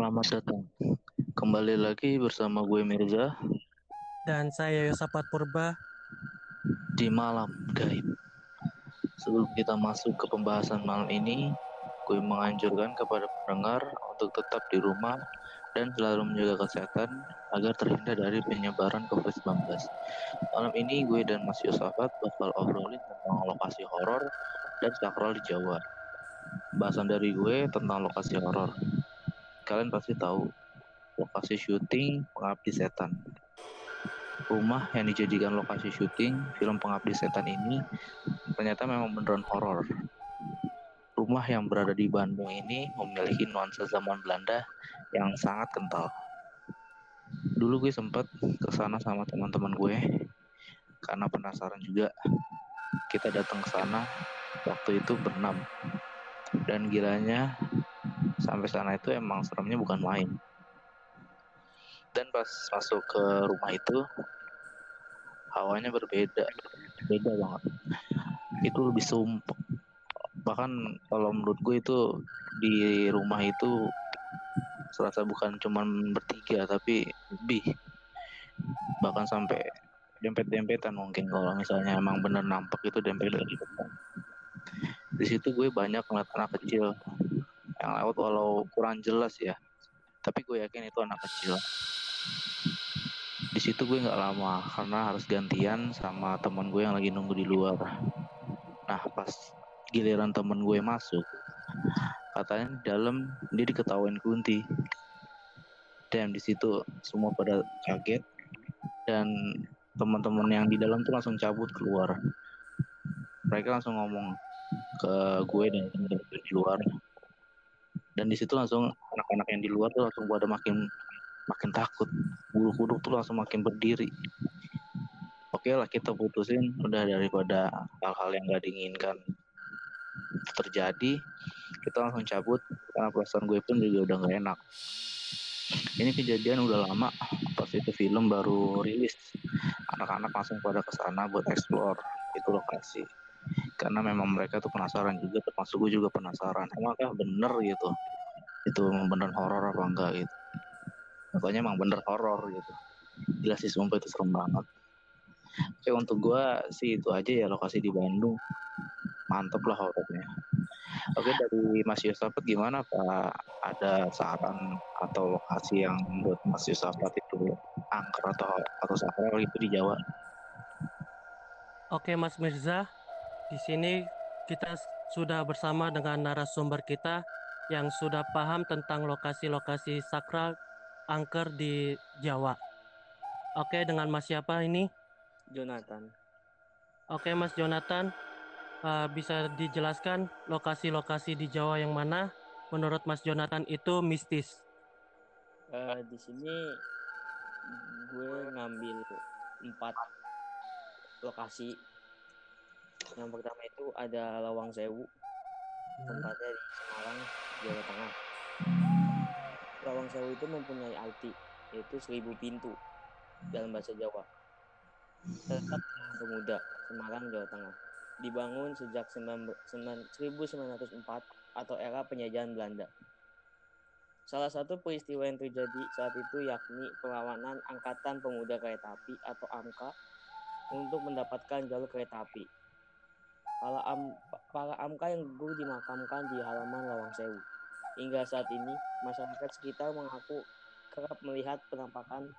Selamat datang. Kembali lagi bersama gue Mirza Dan saya Yosapat Purba. di malam gaib. Sebelum kita masuk ke pembahasan malam ini, gue menganjurkan kepada pendengar untuk tetap di rumah dan selalu menjaga kesehatan agar terhindar dari penyebaran COVID-19. Malam ini gue dan Mas Yosafat bakal obrolin tentang lokasi horor dan sakral di Jawa. Bahasan dari gue tentang lokasi horor. Kalian pasti tahu lokasi syuting Pengabdi Setan. Rumah yang dijadikan lokasi syuting film Pengabdi Setan ini ternyata memang beneran horor. Rumah yang berada di Bandung ini memiliki nuansa zaman Belanda yang sangat kental. Dulu gue sempat ke sana sama teman-teman gue karena penasaran juga. Kita datang ke sana waktu itu berenam. Dan gilanya sampai sana itu emang seremnya bukan main. Dan pas masuk ke rumah itu hawanya berbeda, beda banget. Itu lebih sumpah. Bahkan kalau menurut gue itu di rumah itu serasa bukan cuman bertiga tapi lebih bahkan sampai dempet-dempetan mungkin kalau misalnya emang bener nampak itu dempet-dempetan di situ gue banyak ngeliat anak kecil yang lewat walau kurang jelas ya. Tapi gue yakin itu anak kecil. Di situ gue nggak lama karena harus gantian sama teman gue yang lagi nunggu di luar. Nah pas giliran temen gue masuk katanya di dalam dia diketawain kunti. Dan di situ semua pada kaget dan teman-teman yang di dalam tuh langsung cabut keluar. Mereka langsung ngomong ke gue dan teman-teman di luar dan di situ langsung anak-anak yang di luar tuh langsung pada makin makin takut. Bulu kuduk tuh langsung makin berdiri. Oke lah kita putusin udah daripada hal-hal yang gak diinginkan terjadi kita langsung cabut. Karena perasaan gue pun juga udah gak enak. Ini kejadian udah lama pas itu film baru rilis. Anak-anak langsung pada ke sana buat explore itu lokasi karena memang mereka tuh penasaran juga termasuk gue juga penasaran emangkah bener gitu? Itu emang bener horor apa enggak? Gitu. Pokoknya emang bener horor gitu. Gila sih sumpah itu serem banget. Oke untuk gue sih itu aja ya lokasi di Bandung. Mantep lah horornya. Oke dari Mas Yosafat gimana Pak? Ada saran atau lokasi yang buat Mas Yosafat itu angker atau atau sakral itu di Jawa. Oke Mas Mirza, di sini kita sudah bersama dengan narasumber kita yang sudah paham tentang lokasi-lokasi sakral angker di Jawa. Oke, dengan Mas siapa ini? Jonathan. Oke Mas Jonathan, eh, bisa dijelaskan lokasi-lokasi di Jawa yang mana menurut Mas Jonathan itu mistis? Eh, di sini gue ngambil empat lokasi. Yang pertama itu ada Lawang Sewu, tempatnya di Semarang, Jawa Tengah. Lawang Sewu itu mempunyai arti, yaitu seribu pintu dalam bahasa Jawa. Tetap pemuda, Semarang, Jawa Tengah. Dibangun sejak 19- 1904 atau era penjajahan Belanda. Salah satu peristiwa yang terjadi saat itu yakni perlawanan Angkatan Pemuda Kereta Api atau AMKA untuk mendapatkan jalur kereta api. Para, am, para AMKA yang gugur dimakamkan di halaman Lawang Sewu. Hingga saat ini, masyarakat sekitar mengaku kerap melihat penampakan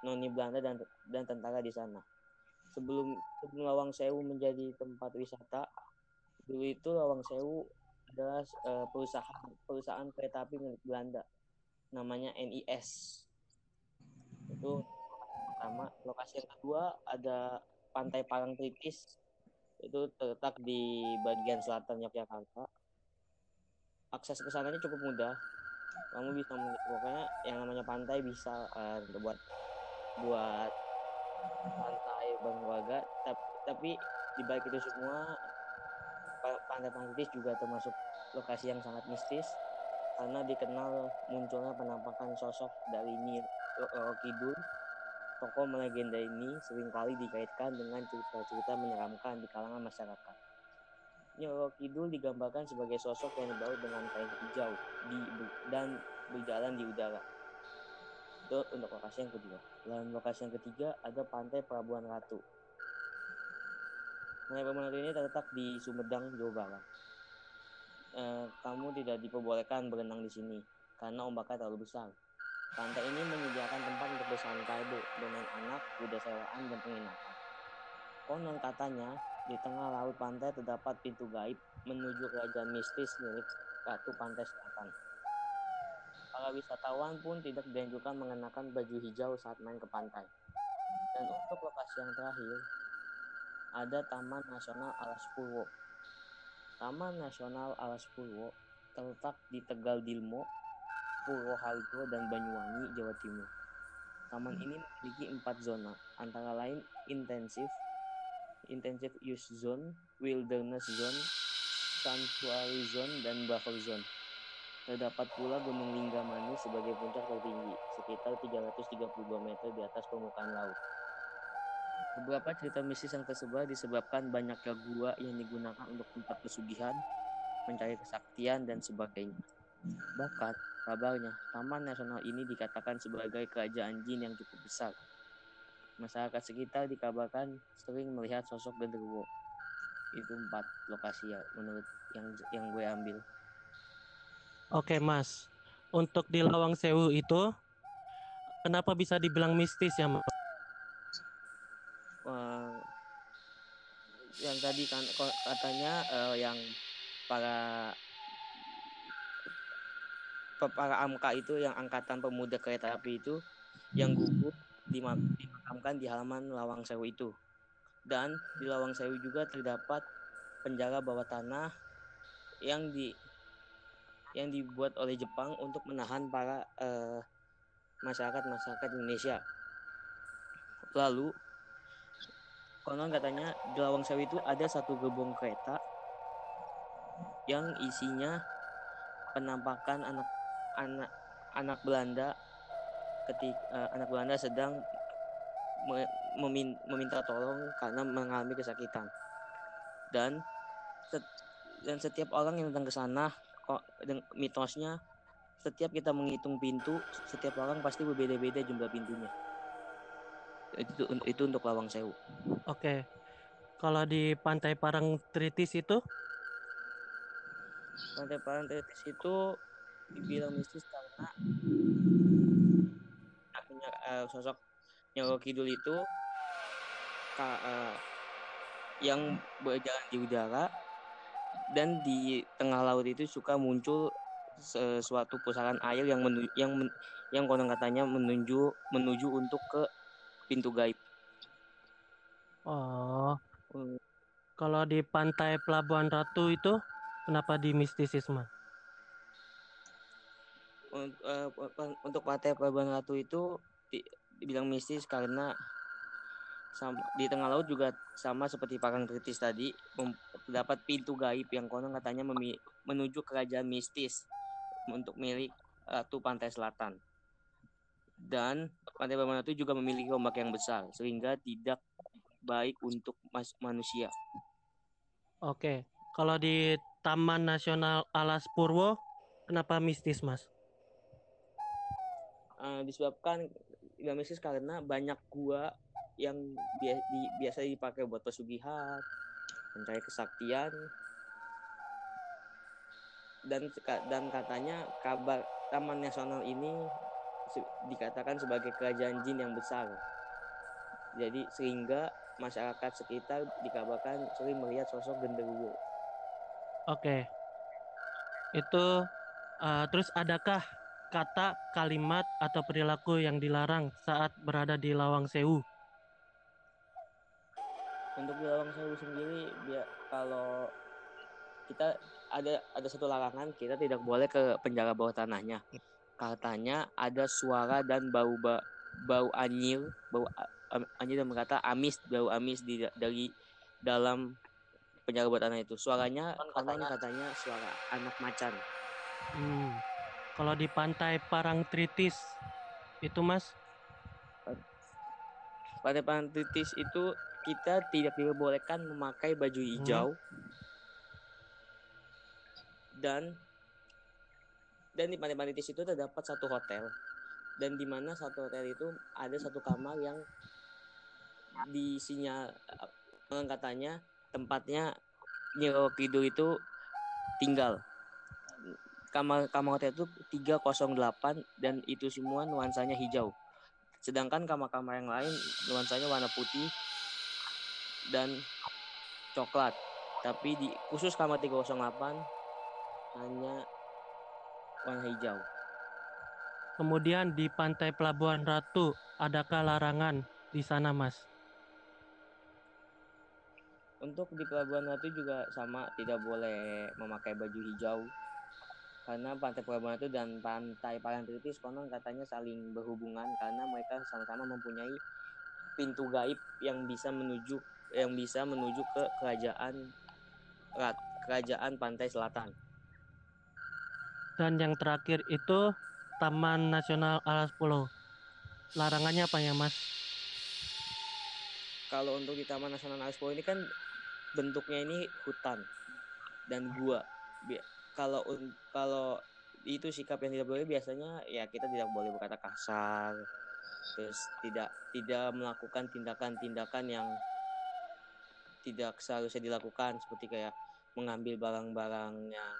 noni Belanda dan, dan tentara di sana. Sebelum, sebelum Lawang Sewu menjadi tempat wisata, dulu itu Lawang Sewu adalah eh, perusahaan perusahaan kereta api milik Belanda namanya NIS itu pertama lokasi yang kedua ada pantai Parangtritis itu terletak di bagian selatan Yogyakarta. Akses ke sananya cukup mudah. Kamu bisa pokoknya yang namanya pantai bisa eh, buat buat pantai berkeluarga tapi, tapi di balik itu semua Pa- Pantai Parangtritis juga termasuk lokasi yang sangat mistis karena dikenal munculnya penampakan sosok dari Nyi Kidul. Tokoh melegenda ini sering kali dikaitkan dengan cerita-cerita menyeramkan di kalangan masyarakat. Nyoro Kidul digambarkan sebagai sosok yang dibalut dengan kain hijau di, dan berjalan di udara. Itu untuk lokasi yang kedua. Dan lokasi yang ketiga ada Pantai Pelabuhan Ratu. Pantai Pelabuhan Ratu ini terletak di Sumedang, Jawa Barat. Eh, kamu tidak diperbolehkan berenang di sini karena ombaknya terlalu besar. Pantai ini menyediakan tempat untuk bersantai, bermain anak, kuda sewaan, dan penginapan. Konon katanya, di tengah laut pantai terdapat pintu gaib menuju kerajaan mistis milik Ratu Pantai Selatan. Para wisatawan pun tidak dianjurkan mengenakan baju hijau saat main ke pantai. Dan untuk lokasi yang terakhir, ada Taman Nasional Alas Purwo. Taman Nasional Alas Purwo terletak di Tegal Dilmo, Purwoharjo, dan Banyuwangi, Jawa Timur. Taman ini memiliki empat zona, antara lain intensif, intensive use zone, wilderness zone, sanctuary zone, dan buffer zone. Terdapat pula Gunung Linggamani sebagai puncak tertinggi, sekitar 332 meter di atas permukaan laut. Beberapa cerita mistis yang tersebar disebabkan banyaknya gua yang digunakan untuk tempat pesugihan, mencari kesaktian, dan sebagainya. Bahkan, kabarnya, Taman Nasional ini dikatakan sebagai kerajaan jin yang cukup besar. Masyarakat sekitar dikabarkan sering melihat sosok genderuwo. Itu empat lokasi ya menurut yang yang gue ambil. Oke, Mas. Untuk di Lawang Sewu itu kenapa bisa dibilang mistis ya, Mas? Yang tadi kan katanya eh, yang para para AMKA itu yang angkatan pemuda kereta api itu yang gugur dima- dimakamkan di halaman Lawang Sewu itu. Dan di Lawang Sewu juga terdapat penjara bawah tanah yang di yang dibuat oleh Jepang untuk menahan para eh, masyarakat-masyarakat Indonesia. Lalu konon katanya di Lawang Sewu itu ada satu gerbong kereta yang isinya penampakan anak anak anak Belanda ketika anak Belanda sedang me- memin- meminta tolong karena mengalami kesakitan. Dan set- dan setiap orang yang datang ke sana kok mitosnya setiap kita menghitung pintu setiap orang pasti berbeda-beda jumlah pintunya. Itu itu untuk Lawang Sewu. Oke. Kalau di Pantai Parangtritis itu? Pantai Parangtritis itu dibilang mistis karena akhirnya eh, sosok Nyawa Kidul itu ka- eh, yang berjalan di udara dan di tengah laut itu suka muncul sesuatu pusaran air yang menu, yang men- yang konon katanya menuju menuju untuk ke pintu gaib. oh, Hmm, kalau di Pantai Pelabuhan Ratu itu kenapa di mistisisme? Eh, untuk pantai Pelabuhan Ratu itu di- dibilang mistis karena di tengah laut juga sama seperti Parang Kritis tadi terdapat pintu gaib yang konon katanya menuju kerajaan mistis untuk milik Ratu Pantai Selatan. Dan Pantai Pelabuhan Ratu juga memiliki ombak yang besar sehingga tidak baik untuk manusia. Oke. Kalau di Taman Nasional Alas Purwo kenapa mistis, Mas? Disebabkan mistis karena banyak gua yang bia- di- biasa dipakai buat pesugihan, mencari kesaktian, dan dan katanya kabar Taman Nasional ini dikatakan sebagai kerajaan jin yang besar. Jadi sehingga masyarakat sekitar dikabarkan sering melihat sosok genderuwo. Oke. Itu eh, terus adakah kata, kalimat atau perilaku yang dilarang saat berada di Lawang Sewu? Untuk di Lawang Sewu sendiri, biar kalau kita ada ada satu larangan kita tidak boleh ke penjara bawah tanahnya. Katanya ada suara dan bau ba- bau anyir, bau a- am- anyir dan berkata amis, bau amis di dari dalam penjara bawah tanah itu. Suaranya konon katanya suara anak macan. Hmm. Kalau di Pantai Parangtritis itu, Mas? Pada pantritis itu kita tidak diperbolehkan memakai baju hijau. Dan dan di Pantai Panitis itu terdapat satu hotel. Dan di mana satu hotel itu ada satu kamar yang di sinyal katanya tempatnya Nyi Kidul itu tinggal kamar kamar hotel itu 308 dan itu semua nuansanya hijau sedangkan kamar-kamar yang lain nuansanya warna putih dan coklat tapi di khusus kamar 308 hanya warna hijau Kemudian di pantai Pelabuhan Ratu, adakah larangan di sana, Mas? Untuk di Pelabuhan Ratu juga sama, tidak boleh memakai baju hijau. Karena pantai Ratu dan pantai Parangtritis konon katanya saling berhubungan karena mereka sama-sama mempunyai pintu gaib yang bisa menuju yang bisa menuju ke kerajaan kerajaan pantai selatan. Dan yang terakhir itu Taman Nasional Alas Pulau. Larangannya apa ya, Mas? Kalau untuk di Taman Nasional Alas Pulau ini kan bentuknya ini hutan dan gua. Kalau kalau itu sikap yang tidak boleh biasanya ya kita tidak boleh berkata kasar. Terus tidak tidak melakukan tindakan-tindakan yang tidak seharusnya dilakukan seperti kayak mengambil barang-barang yang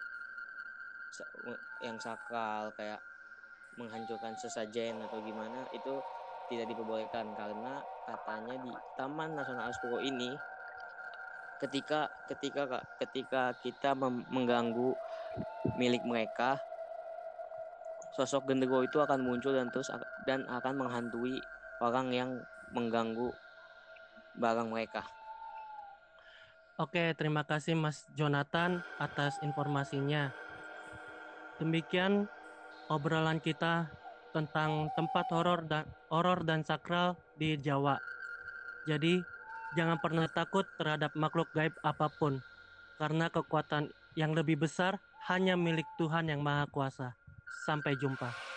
yang sakral kayak menghancurkan sesajen atau gimana itu tidak diperbolehkan. Karena katanya di Taman Nasional Aspuro ini ketika ketika ketika kita mengganggu milik mereka sosok genderuwo itu akan muncul dan terus dan akan menghantui orang yang mengganggu barang mereka. Oke, terima kasih Mas Jonathan atas informasinya. Demikian obrolan kita tentang tempat horor dan horor dan sakral di Jawa. Jadi, jangan pernah takut terhadap makhluk gaib apa pun karena kekuatan yang lebih besar hanya milik Tuhan yang Maha Kuasa. Sampai jumpa.